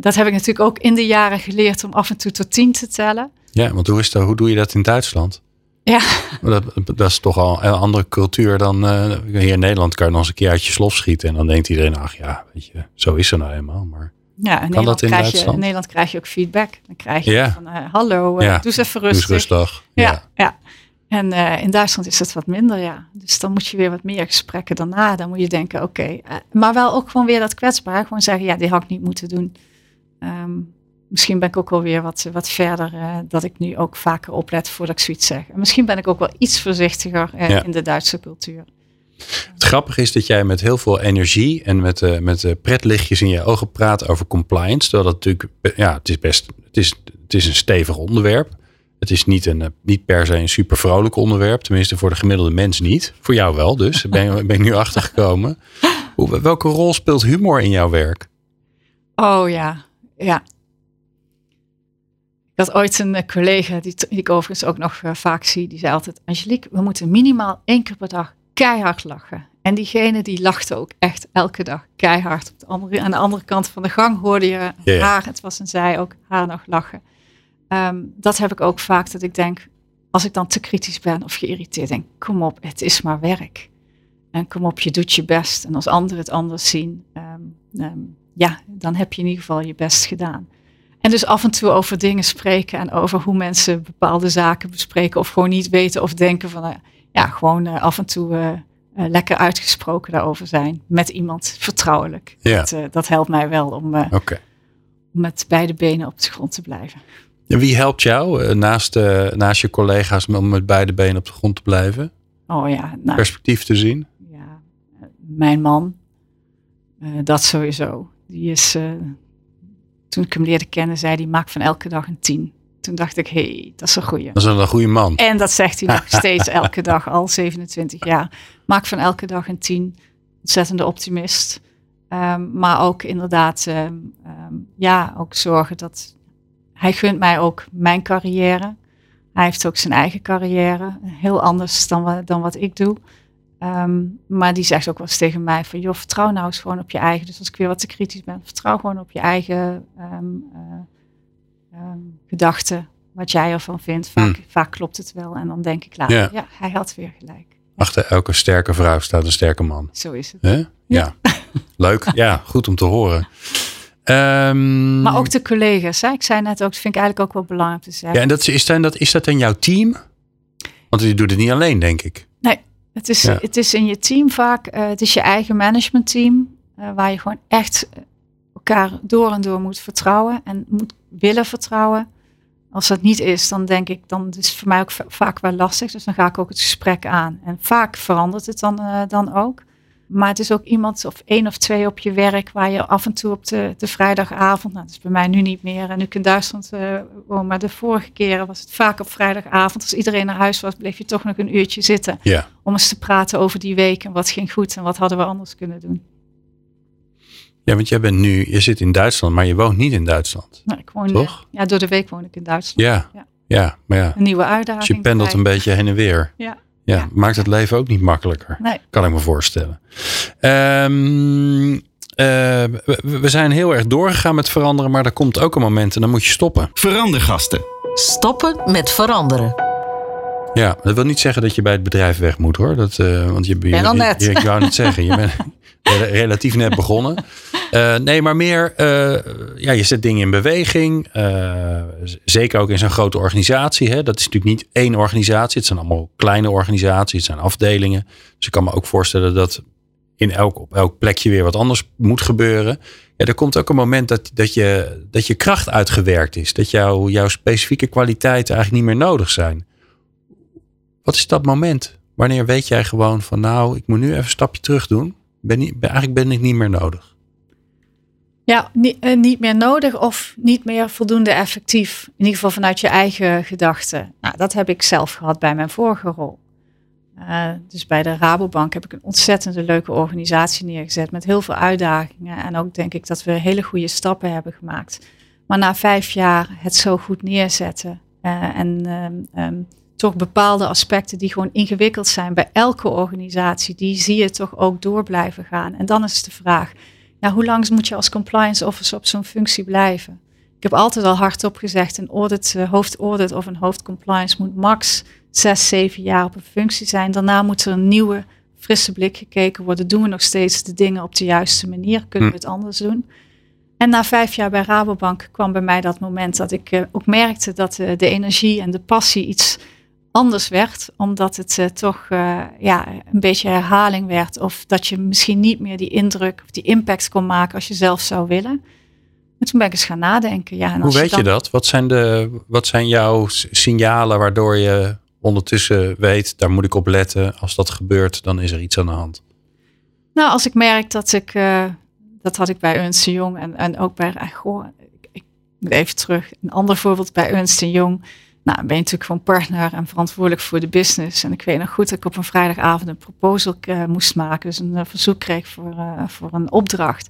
Dat heb ik natuurlijk ook in de jaren geleerd om af en toe tot tien te tellen. Ja, want hoe, is dat, hoe doe je dat in Duitsland? Ja, Dat, dat is toch al een andere cultuur dan eh, hier in Nederland. Kan je nog eens een keer uit je slof schieten. En dan denkt iedereen, ach ja, weet je, zo is het nou eenmaal. Maar ja in, Nederland dat in krijg je, in Nederland krijg je ook feedback. Dan krijg je Ja. van eh, hallo, eh, Ja, doe eens even doe eens rustig. rustig. Ja, ja. En in Duitsland is het wat minder, ja. Dus dan moet je weer wat meer gesprekken daarna. Dan moet je denken, oké. maar wel ook gewoon weer dat kwetsbaar. Gewoon zeggen, ja, dit had ik niet moeten doen. Ehm, misschien ben ik ook wel weer wat, wat verder. eh, dat ik nu ook vaker oplet voordat ik zoiets zeg. En misschien ben ik ook wel iets voorzichtiger eh, Ja. in de Duitse cultuur. Het grappige is dat jij met heel veel energie en met, eh, met pretlichtjes in je ogen praat over compliance. Terwijl dat natuurlijk, ja, het is best, het is, het is een stevig onderwerp. Het is niet, een, niet per se een super vrolijk onderwerp. Tenminste, voor de gemiddelde mens niet. Voor jou wel dus. Ben, ben ik nu achtergekomen. Hoe, welke rol speelt humor in jouw werk? Oh ja, ja. Ik had ooit een eh, collega, die, die ik overigens ook nog eh, vaak zie, die zei altijd, Angelique, we moeten minimaal één keer per dag keihard lachen. En diegene die lachte ook echt elke dag keihard. Op de andere, aan de andere kant van de gang hoorde je haar, het was een zij, ook haar nog lachen. Ehm, dat heb ik ook vaak, dat ik denk, als ik dan te kritisch ben of geïrriteerd, denk kom op, het is maar werk. En kom op, je doet je best. En als anderen het anders zien, ehm, ehm, ja, dan heb je in ieder geval je best gedaan. En dus af en toe over dingen spreken en over hoe mensen bepaalde zaken bespreken of gewoon niet weten of denken van, eh, ja, gewoon eh, af en toe eh, lekker uitgesproken daarover zijn met iemand vertrouwelijk. Ja. Dat, dat helpt mij wel om, Oké. om met beide benen op de grond te blijven. En wie helpt jou naast, naast je collega's om met beide benen op de grond te blijven? Oh ja, nou, Perspectief te zien? ja, mijn man, dat sowieso. Die is, toen ik hem leerde kennen, zei hij, maak van elke dag een tien. Toen dacht ik, hé, hey, dat is een goeie. Dat is een goede man. En dat zegt hij nog steeds elke dag, al 27 jaar. Maak van elke dag een tien. Ontzettende optimist. Ehm, maar ook inderdaad, ehm, ehm, ja, ook zorgen dat... Hij gunt mij ook mijn carrière. Hij heeft ook zijn eigen carrière. Heel anders dan, dan wat ik doe. Ehm, maar die zegt ook wel eens tegen mij van... joh, vertrouw nou eens gewoon op je eigen. Dus als ik weer wat te kritisch ben... vertrouw gewoon op je eigen ehm, eh, ehm, gedachten. Wat jij ervan vindt. Vaak, vaak klopt het wel. En dan denk ik later... Ja. Ja. hij had weer gelijk. Achter elke sterke vrouw staat een sterke man. Zo is het. Ja. Leuk. Ja, goed om te horen. Maar ook de collega's. Hè? Ik zei net ook, dat vind ik eigenlijk ook wel belangrijk te zeggen. Ja, en dat is, dat, is dat in jouw team? Want je doet het niet alleen, denk ik. Nee, het is, Ja. het is in je team vaak. eh, het is je eigen managementteam. eh, waar je gewoon echt elkaar door en door moet vertrouwen. En moet willen vertrouwen. Als dat niet is, dan denk ik, dan is het voor mij ook va- vaak wel lastig. Dus dan ga ik ook het gesprek aan. En vaak verandert het dan, eh, dan ook. Maar het is ook iemand of één of twee op je werk waar je af en toe op de, de vrijdagavond, nou dat is bij mij nu niet meer en nu ik in Duitsland eh, woon, maar de vorige keren was het vaak op vrijdagavond. Als iedereen naar huis was, bleef je toch nog een uurtje zitten Ja. om eens te praten over die week en wat ging goed en wat hadden we anders kunnen doen. Ja, want jij bent nu, je zit in Duitsland, maar je woont niet in Duitsland. Nou, ik woon, Toch? Ja, door de week woon ik in Duitsland. Ja. Ja. Ja, maar ja. Een nieuwe uitdaging. Dus je pendelt een beetje heen en weer. Ja. Ja, Ja. maakt het leven ook niet makkelijker. Nee. Kan ik me voorstellen. Ehm, we, we zijn heel erg doorgegaan met veranderen, maar er komt ook een moment en dan moet je stoppen. Verandergasten. Stoppen met veranderen. Ja, dat wil niet zeggen dat je bij het bedrijf weg moet hoor. Dat, eh, want je, je, al net. je- ik wou niet zeggen, je bent relatief net begonnen. Eh, nee, maar meer, eh, ja, je zet dingen in beweging. zeker ook in zo'n grote organisatie. Hè. Dat is natuurlijk niet één organisatie. Het zijn allemaal kleine organisaties, het zijn afdelingen. Dus ik kan me ook voorstellen dat in elk, op elk plekje weer wat anders moet gebeuren. Ja, er komt ook een moment dat, dat, je, dat je kracht uitgewerkt is. Dat jouw jouw specifieke kwaliteiten eigenlijk niet meer nodig zijn. Wat is dat moment? Wanneer weet jij gewoon van nou, ik moet nu even een stapje terug doen. Ben niet, eigenlijk ben ik niet meer nodig. Ja, niet, eh, niet meer nodig of niet meer voldoende effectief. In ieder geval vanuit je eigen gedachten. Nou, dat heb ik zelf gehad bij mijn vorige rol. Eh, dus bij de Rabobank heb ik een ontzettende leuke organisatie neergezet met heel veel uitdagingen. En ook denk ik dat we hele goede stappen hebben gemaakt. Maar na vijf jaar het zo goed neerzetten eh, en ehm, ehm, toch bepaalde aspecten die gewoon ingewikkeld zijn bij elke organisatie, die zie je toch ook door blijven gaan. En dan is de vraag, nou, hoe lang moet je als compliance officer op zo'n functie blijven? Ik heb altijd al hardop gezegd, een audit, eh, hoofdaudit of een hoofdcompliance moet max zes, zeven jaar op een functie zijn. Daarna moet er een nieuwe, frisse blik gekeken worden. Doen we nog steeds de dingen op de juiste manier? Kunnen we het anders doen? En na vijf jaar bij Rabobank kwam bij mij dat moment dat ik eh, ook merkte dat eh, de energie en de passie iets anders werd. Omdat het eh, toch eh, ja, een beetje herhaling werd. Of dat je misschien niet meer die indruk of die impact kon maken als je zelf zou willen. En toen ben ik eens gaan nadenken. Ja, en Hoe weet je dan- dat? Wat zijn, de, wat zijn jouw signalen waardoor je ondertussen weet, daar moet ik op letten. Als dat gebeurt, dan is er iets aan de hand. Nou, als ik merk dat ik, eh, dat had ik bij Ernst Jong en, en ook bij, goh, ik, ik moet even terug, een ander voorbeeld bij Ernst Jong. Nou, ben je natuurlijk gewoon partner en verantwoordelijk voor de business. En ik weet nog goed dat ik op een vrijdagavond een proposal eh, moest maken, dus een eh, verzoek kreeg voor, eh, voor een opdracht.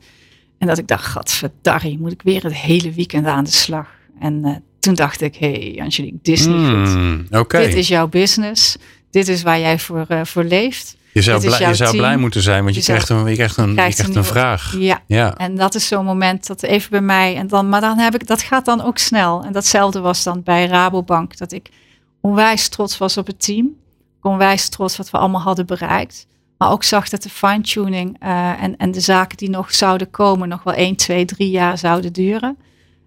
En dat ik dacht, gadverdarrie, moet ik weer het hele weekend aan de slag. En toen dacht ik, hey, Angelique, dit is niet goed. Hmm, Oké, Dit is jouw business. Dit is waar jij voor, voor leeft. Je zou, blij, je zou blij moeten zijn, want je, krijgt een, je krijgt een, je krijgt krijgt een vraag. Ja, Ja, En dat is zo'n moment dat even bij mij. En dan, maar dan heb ik, dat gaat dan ook snel. En datzelfde was dan bij Rabobank. Dat ik onwijs trots was op het team. Onwijs trots wat we allemaal hadden bereikt. Maar ook zag dat de fine-tuning eh, en, en de zaken die nog zouden komen, nog wel 1, 2, 3 jaar zouden duren.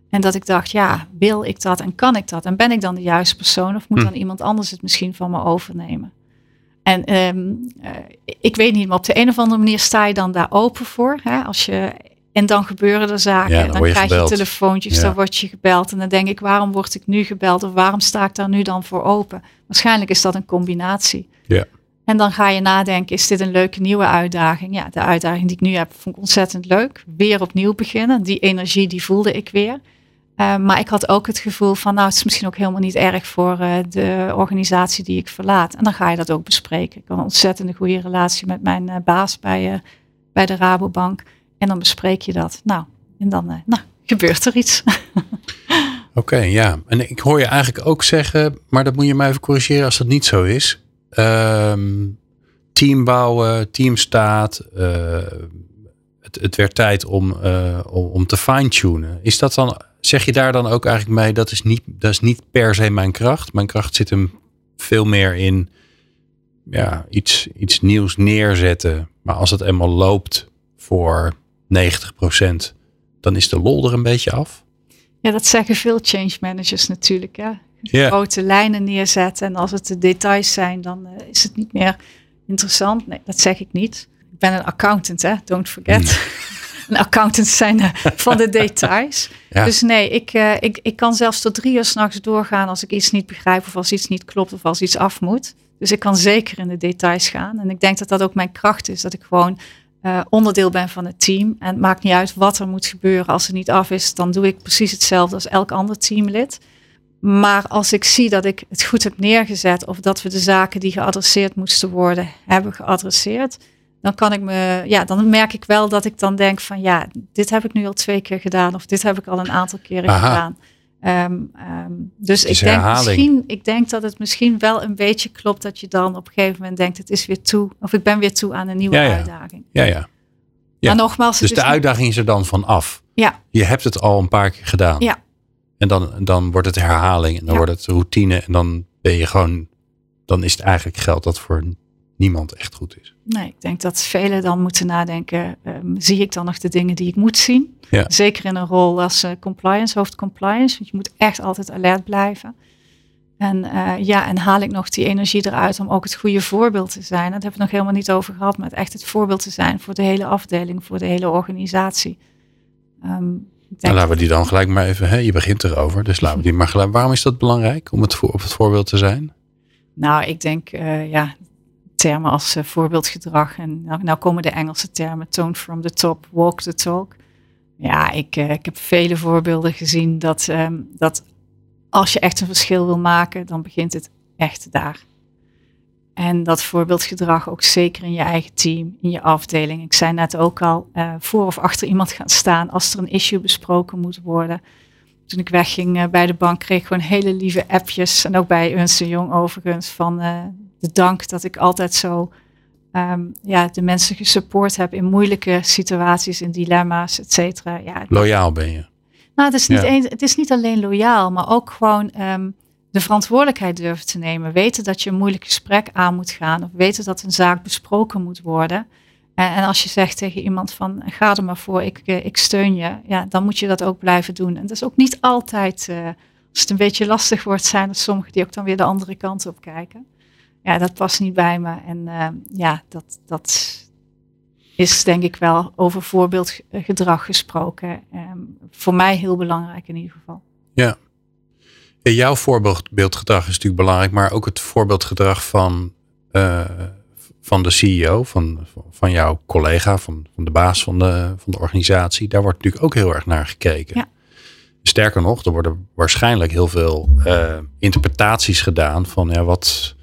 En dat ik dacht, ja, wil ik dat en kan ik dat? En ben ik dan de juiste persoon of moet Hm. dan iemand anders het misschien van me overnemen? En ehm, eh, ik weet niet, maar op de een of andere manier sta je dan daar open voor. Hè? Als je, en dan gebeuren er zaken. Ja, dan dan, word je krijg gebeld. je telefoontjes, Ja. dan word je gebeld. En dan denk ik, waarom word ik nu gebeld? Of waarom sta ik daar nu dan voor open? Waarschijnlijk is dat een combinatie. Ja. En dan ga je nadenken, is dit een leuke nieuwe uitdaging? Ja, de uitdaging die ik nu heb, vond ik ontzettend leuk. Weer opnieuw beginnen. Die energie, die voelde ik weer. Uh, maar ik had ook het gevoel van, nou, het is misschien ook helemaal niet erg voor uh, de organisatie die ik verlaat. En dan ga je dat ook bespreken. Ik had een ontzettend goede relatie met mijn uh, baas bij, bij de Rabobank. En dan bespreek je dat. Nou, en dan nou, gebeurt er iets. Oké, ja. En ik hoor je eigenlijk ook zeggen, maar dat moet je mij even corrigeren als dat niet zo is. Um, team bouwen, teamstaat. Het, het werd tijd om, om, om te fine-tunen. Is dat dan, zeg je daar dan ook eigenlijk mee, dat is, niet, dat is niet per se mijn kracht. Mijn kracht zit hem veel meer in ja, iets, iets nieuws neerzetten. Maar als het eenmaal loopt voor 90%, dan is de lol er een beetje af. Ja, dat zeggen veel change managers natuurlijk. Yeah. Grote lijnen neerzetten en als het de details zijn, dan uh, is het niet meer interessant. Nee, dat zeg ik niet. Ik ben een accountant, hè? don't forget. een accountant zijn uh, van de details. Ja. Dus nee, ik, uh, ik, ik kan zelfs tot drie uur s'nachts doorgaan als ik iets niet begrijp of als iets niet klopt of als iets af moet. Dus ik kan zeker in de details gaan. En ik denk dat dat ook mijn kracht is, dat ik gewoon uh, onderdeel ben van het team. En het maakt niet uit wat er moet gebeuren. Als het niet af is, dan doe ik precies hetzelfde als elk ander teamlid. Maar als ik zie dat ik het goed heb neergezet of dat we de zaken die geadresseerd moesten worden, hebben geadresseerd, dan kan ik me, ja, dan merk ik wel dat ik dan denk van ja, dit heb ik nu al twee keer gedaan of dit heb ik al een aantal keren Aha. gedaan. Um, um, dus ik denk, misschien, ik denk dat het misschien wel een beetje klopt dat je dan op een gegeven moment denkt, het is weer toe, of ik ben weer toe aan een nieuwe ja, ja. uitdaging. Ja, ja. Ja, Maar nogmaals, Dus de niet- uitdaging is er dan van af. Ja, Je hebt het al een paar keer gedaan. Ja. En dan, dan wordt het herhaling en dan wordt het routine. En dan ben je gewoon, dan is het eigenlijk geld dat voor niemand echt goed is. nee, ik denk dat velen dan moeten nadenken. ehm, zie ik dan nog de dingen die ik moet zien? Ja. Zeker in een rol als eh, compliance, hoofd compliance. Want je moet echt altijd alert blijven. En eh, ja, en haal ik nog die energie eruit om ook het goede voorbeeld te zijn. Dat hebben we het nog helemaal niet over gehad. Maar het echt het voorbeeld te zijn voor de hele afdeling, voor de hele organisatie. Denk laten we die dan gelijk maar even, hè, je begint erover. Dus laten we die maar gelijk. Waarom is dat belangrijk om het voor, op het voorbeeld te zijn? Nou, ik denk, eh, ja, termen als eh, voorbeeldgedrag. En nou, nou komen de Engelse termen, tone from the top, walk the talk. Ja, ik, eh, ik heb vele voorbeelden gezien dat, ehm, dat als je echt een verschil wil maken, dan begint het echt daar. En dat voorbeeldgedrag ook zeker in je eigen team, in je afdeling. Ik zei net ook al, eh, voor of achter iemand gaan staan als er een issue besproken moet worden. Toen ik wegging bij de bank kreeg ik gewoon hele lieve appjes. En ook bij Ernst Jong overigens van de dank dat ik altijd zo ehm, ja, de mensen gesupport heb in moeilijke situaties, in dilemma's, et cetera. Ja, Loyaal ben je. nou, het is niet, Ja. het is niet alleen loyaal, maar ook gewoon ehm, de verantwoordelijkheid durven te nemen. Weten dat je een moeilijk gesprek aan moet gaan. Of weten dat een zaak besproken moet worden. En, en als je zegt tegen iemand van ga er maar voor, ik, eh, ik steun je. Ja, dan moet je dat ook blijven doen. En dat is ook niet altijd, eh, als het een beetje lastig wordt, zijn er sommigen die ook dan weer de andere kant op kijken. Ja, dat past niet bij me. En eh, ja, dat, dat is denk ik wel over voorbeeldgedrag gesproken. Ehm, voor mij heel belangrijk in ieder geval. Ja, jouw voorbeeldgedrag is natuurlijk belangrijk, maar ook het voorbeeldgedrag van, eh, van de CEO, van, van jouw collega, van, van de baas van de, van de organisatie. Daar wordt natuurlijk ook heel erg naar gekeken. Ja. Sterker nog, er worden waarschijnlijk heel veel eh, interpretaties gedaan van ja, wat,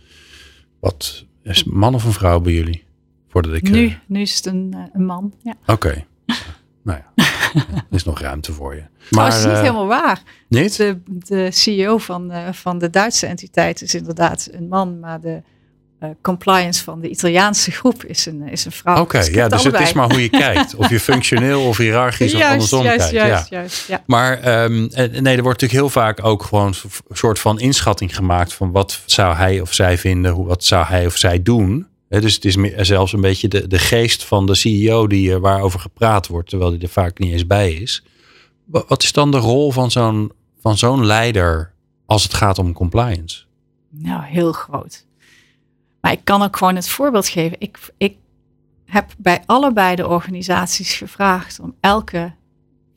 wat is man of een vrouw bij jullie? Voordat ik. eh, Nu, nu is het een, eh, een man. Ja. Oké. nou ja, er is nog ruimte voor je. Maar het is niet eh, helemaal waar. niet? De, de CEO van, van de Duitse entiteit is inderdaad een man, maar de eh, compliance van de Italiaanse groep is een, is een vrouw. Oké, Dus ja, heb dus het is maar hoe je kijkt. Of je functioneel of hiërarchisch of andersom juist, kijkt. juist, ja. juist, ja. Maar ehm, eh, nee, er wordt natuurlijk heel vaak ook gewoon een soort van inschatting gemaakt van wat zou hij of zij vinden, hoe, wat zou hij of zij doen. Dus het is meer- zelfs een beetje de, de geest van de CEO die, eh, waarover gepraat wordt, terwijl die er vaak niet eens bij is. Wa- Wat is dan de rol van zo'n, van zo'n leider als het gaat om compliance? Nou, heel groot. Maar ik kan ook gewoon het voorbeeld geven. Ik, ik heb bij allebei de organisaties gevraagd om elke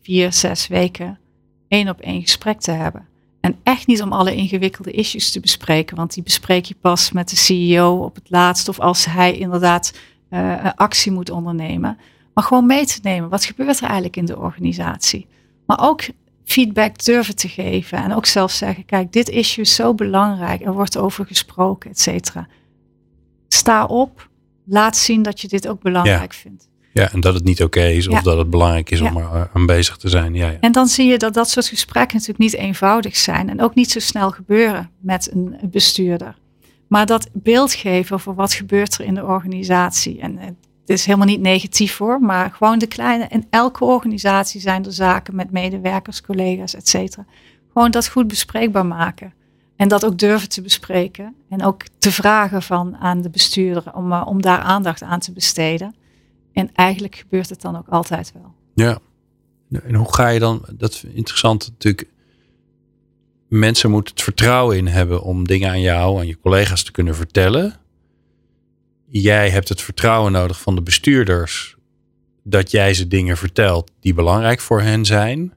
vier, zes weken één op één gesprek te hebben. En echt niet om alle ingewikkelde issues te bespreken, want die bespreek je pas met de CEO op het laatst of als hij inderdaad eh, actie moet ondernemen. Maar gewoon mee te nemen, wat gebeurt er eigenlijk in de organisatie? Maar ook feedback durven te geven en ook zelf zeggen, kijk, dit issue is zo belangrijk, er wordt over gesproken, et cetera. Sta op, laat zien dat je dit ook belangrijk vindt. Ja, en dat het niet oké is of Ja. dat het belangrijk is Ja. om er aan bezig te zijn. Ja, ja. En dan zie je dat dat soort gesprekken natuurlijk niet eenvoudig zijn en ook niet zo snel gebeuren met een bestuurder. Maar dat beeld geven over wat gebeurt er in de organisatie. En eh, het is helemaal niet negatief hoor, maar gewoon de kleine. In elke organisatie zijn er zaken met medewerkers, collega's, et cetera. Gewoon dat goed bespreekbaar maken. En dat ook durven te bespreken. En ook te vragen van aan de bestuurder om, eh, om daar aandacht aan te besteden. En eigenlijk gebeurt het dan ook altijd wel. Ja. En hoe ga je dan, dat is interessant natuurlijk, mensen moeten het vertrouwen in hebben om dingen aan jou, aan je collega's te kunnen vertellen. Jij hebt het vertrouwen nodig van de bestuurders dat jij ze dingen vertelt die belangrijk voor hen zijn.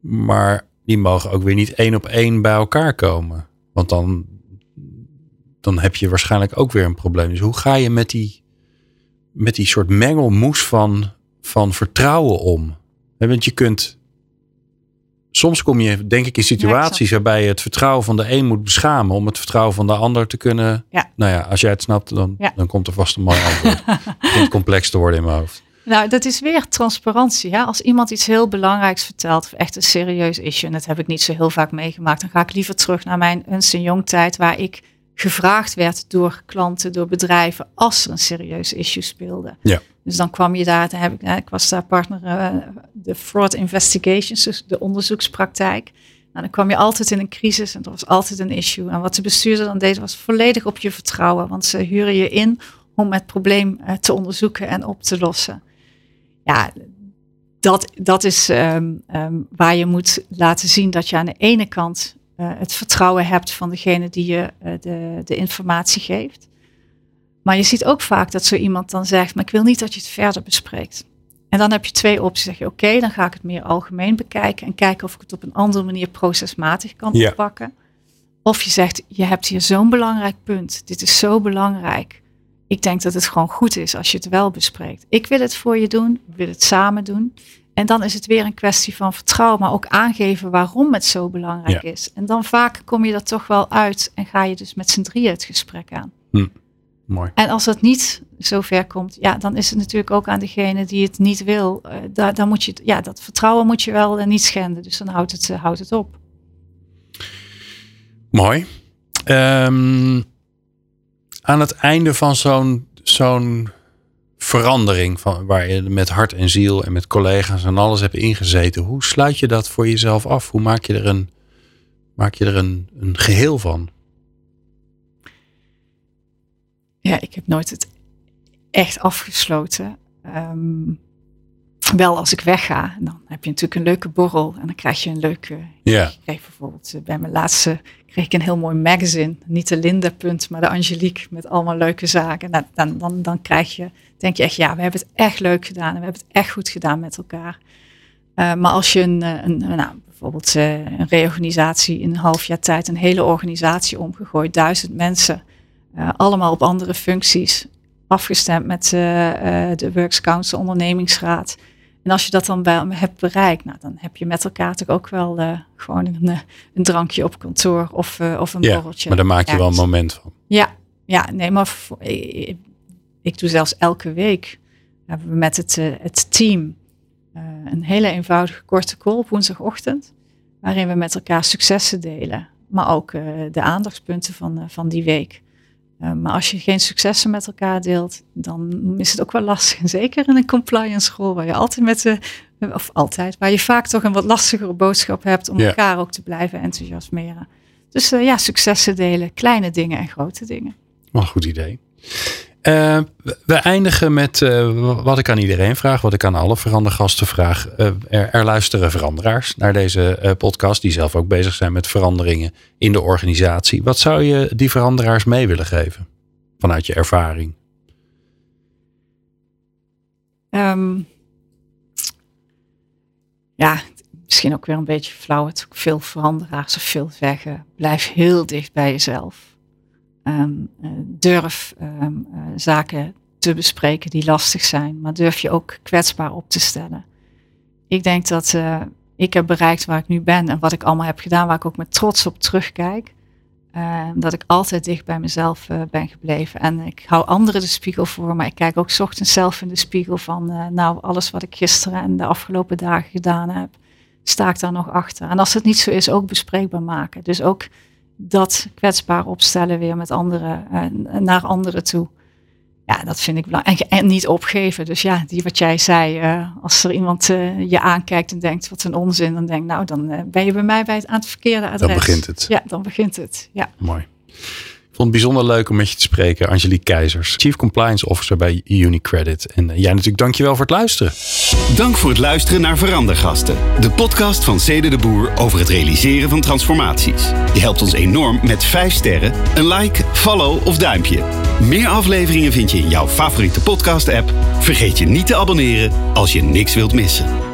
Maar die mogen ook weer niet één op één bij elkaar komen. Want dan, dan heb je waarschijnlijk ook weer een probleem. Dus hoe ga je met die, met die soort mengelmoes van, van vertrouwen om? Want je kunt. Soms kom je, denk ik, in situaties waarbij je het vertrouwen van de een moet beschamen om het vertrouwen van de ander te kunnen. Ja. Nou ja, als jij het snapt, dan, Ja. dan komt er vast een mooi antwoord. Het begint complex te worden in mijn hoofd. Nou, dat is weer transparantie. Hè? Als iemand iets heel belangrijks vertelt, of echt een serieus issue, en dat heb ik niet zo heel vaak meegemaakt, dan ga ik liever terug naar mijn Ernst Jong tijd, waar ik gevraagd werd door klanten, door bedrijven, als er een serieus issue speelde. Ja. Dus dan kwam je daar, dan heb ik, ik was daar partner uh, de fraud investigations, dus de onderzoekspraktijk. Nou, dan kwam je altijd in een crisis en er was altijd een issue. En wat de bestuurder dan deed, was volledig op je vertrouwen. Want ze huren je in om het probleem uh, te onderzoeken en op te lossen. Ja, dat, dat is um, um, waar je moet laten zien dat je aan de ene kant uh, het vertrouwen hebt van degene die je uh, de, de informatie geeft. Maar je ziet ook vaak dat zo iemand dan zegt, maar ik wil niet dat je het verder bespreekt. En dan heb je twee opties. Zeg je, oké, dan ga ik het meer algemeen bekijken en kijken of ik het op een andere manier procesmatig kan Ja. oppakken. Of je zegt, je hebt hier zo'n belangrijk punt. Dit is zo belangrijk. Ik denk dat het gewoon goed is als je het wel bespreekt. Ik wil het voor je doen, we willen het samen doen. En dan is het weer een kwestie van vertrouwen, maar ook aangeven waarom het zo belangrijk Ja. is. En dan vaak kom je er toch wel uit en ga je dus met z'n drieën het gesprek aan. Mooi. En als dat niet zover komt, ja, dan is het natuurlijk ook aan degene die het niet wil. Eh, daar, dan moet je, ja, dat vertrouwen moet je wel eh, niet schenden. Dus dan houdt het, eh, houdt het op. Mooi. Ehm, aan het einde van zo'n zo'n verandering, van, waar je met hart en ziel en met collega's en alles hebt ingezeten, hoe sluit je dat voor jezelf af? Hoe maak je er een, maak je er een, een geheel van? Ja, ik heb nooit het echt afgesloten. Ehm, wel als ik wegga, dan heb je natuurlijk een leuke borrel en dan krijg je een leuke. Ja, Ik kreeg bijvoorbeeld eh, bij mijn laatste kreeg ik een heel mooi magazine. Niet de Linda punt, maar de Angelique met allemaal leuke zaken. Nou, dan, dan, dan krijg je, denk je echt, ja, we hebben het echt leuk gedaan en we hebben het echt goed gedaan met elkaar. Uh, maar als je een, een, nou, bijvoorbeeld uh, een reorganisatie in een half jaar tijd, een hele organisatie omgegooid, duizend mensen, allemaal op andere functies, afgestemd met de Works Council ondernemingsraad. En als je dat dan bij, hebt bereikt, nou, dan heb je met elkaar toch ook wel uh, gewoon een, een, drankje op kantoor of, uh, of een ja, borreltje. Maar daar maak je ja, wel een moment van. Ja, ja nee, maar voor, ik, ik, doe zelfs elke week hebben we met het, uh, het team een hele eenvoudige korte call op woensdagochtend, waarin we met elkaar successen delen, maar ook de aandachtspunten van, van die week. Uh, maar als je geen successen met elkaar deelt, dan is het ook wel lastig. En zeker in een compliance rol, waar je altijd met de, of altijd, waar je vaak toch een wat lastigere boodschap hebt om Ja. elkaar ook te blijven enthousiasmeren. Dus uh, ja, successen delen, kleine dingen en grote dingen. Wel een goed idee. Uh, we eindigen met uh, wat ik aan iedereen vraag, wat ik aan alle verandergasten vraag. Uh, er, er, luisteren veranderaars naar deze podcast, die zelf ook bezig zijn met veranderingen in de organisatie. Wat zou je die veranderaars mee willen geven vanuit je ervaring? Um, ja, misschien ook weer een beetje flauw. Het ook veel veranderaars of veel zeggen. Blijf heel dicht bij jezelf. Um, uh, durf um, uh, zaken te bespreken die lastig zijn, maar durf je ook kwetsbaar op te stellen. Ik denk dat uh, ik heb bereikt waar ik nu ben en wat ik allemaal heb gedaan, waar ik ook met trots op terugkijk. dat ik altijd dicht bij mezelf ben gebleven. En ik hou anderen de spiegel voor, maar ik kijk ook ochtends zelf in de spiegel van, nou, alles wat ik gisteren en de afgelopen dagen gedaan heb, sta ik daar nog achter. En als het niet zo is, ook bespreekbaar maken. Dus ook dat kwetsbaar opstellen weer met anderen, uh, naar anderen toe. Ja, dat vind ik belangrijk. En, niet opgeven. Dus ja, die wat jij zei, uh, als er iemand uh, je aankijkt en denkt wat een onzin, dan denk nou, dan ben je bij mij bij het, aan het verkeerde adres. Dan begint het. Ja, dan begint het. Ja. Mooi. Vond het bijzonder leuk om met je te spreken, Angelique Keizers, Chief Compliance Officer bij UniCredit. En jij natuurlijk, dankjewel voor het luisteren. Dank voor het luisteren naar Verandergasten, de podcast van Cede de Boer over het realiseren van transformaties. Je helpt ons enorm met 5 sterren, een like, follow of duimpje. Meer afleveringen vind je in jouw favoriete podcast-app. Vergeet je niet te abonneren als je niks wilt missen.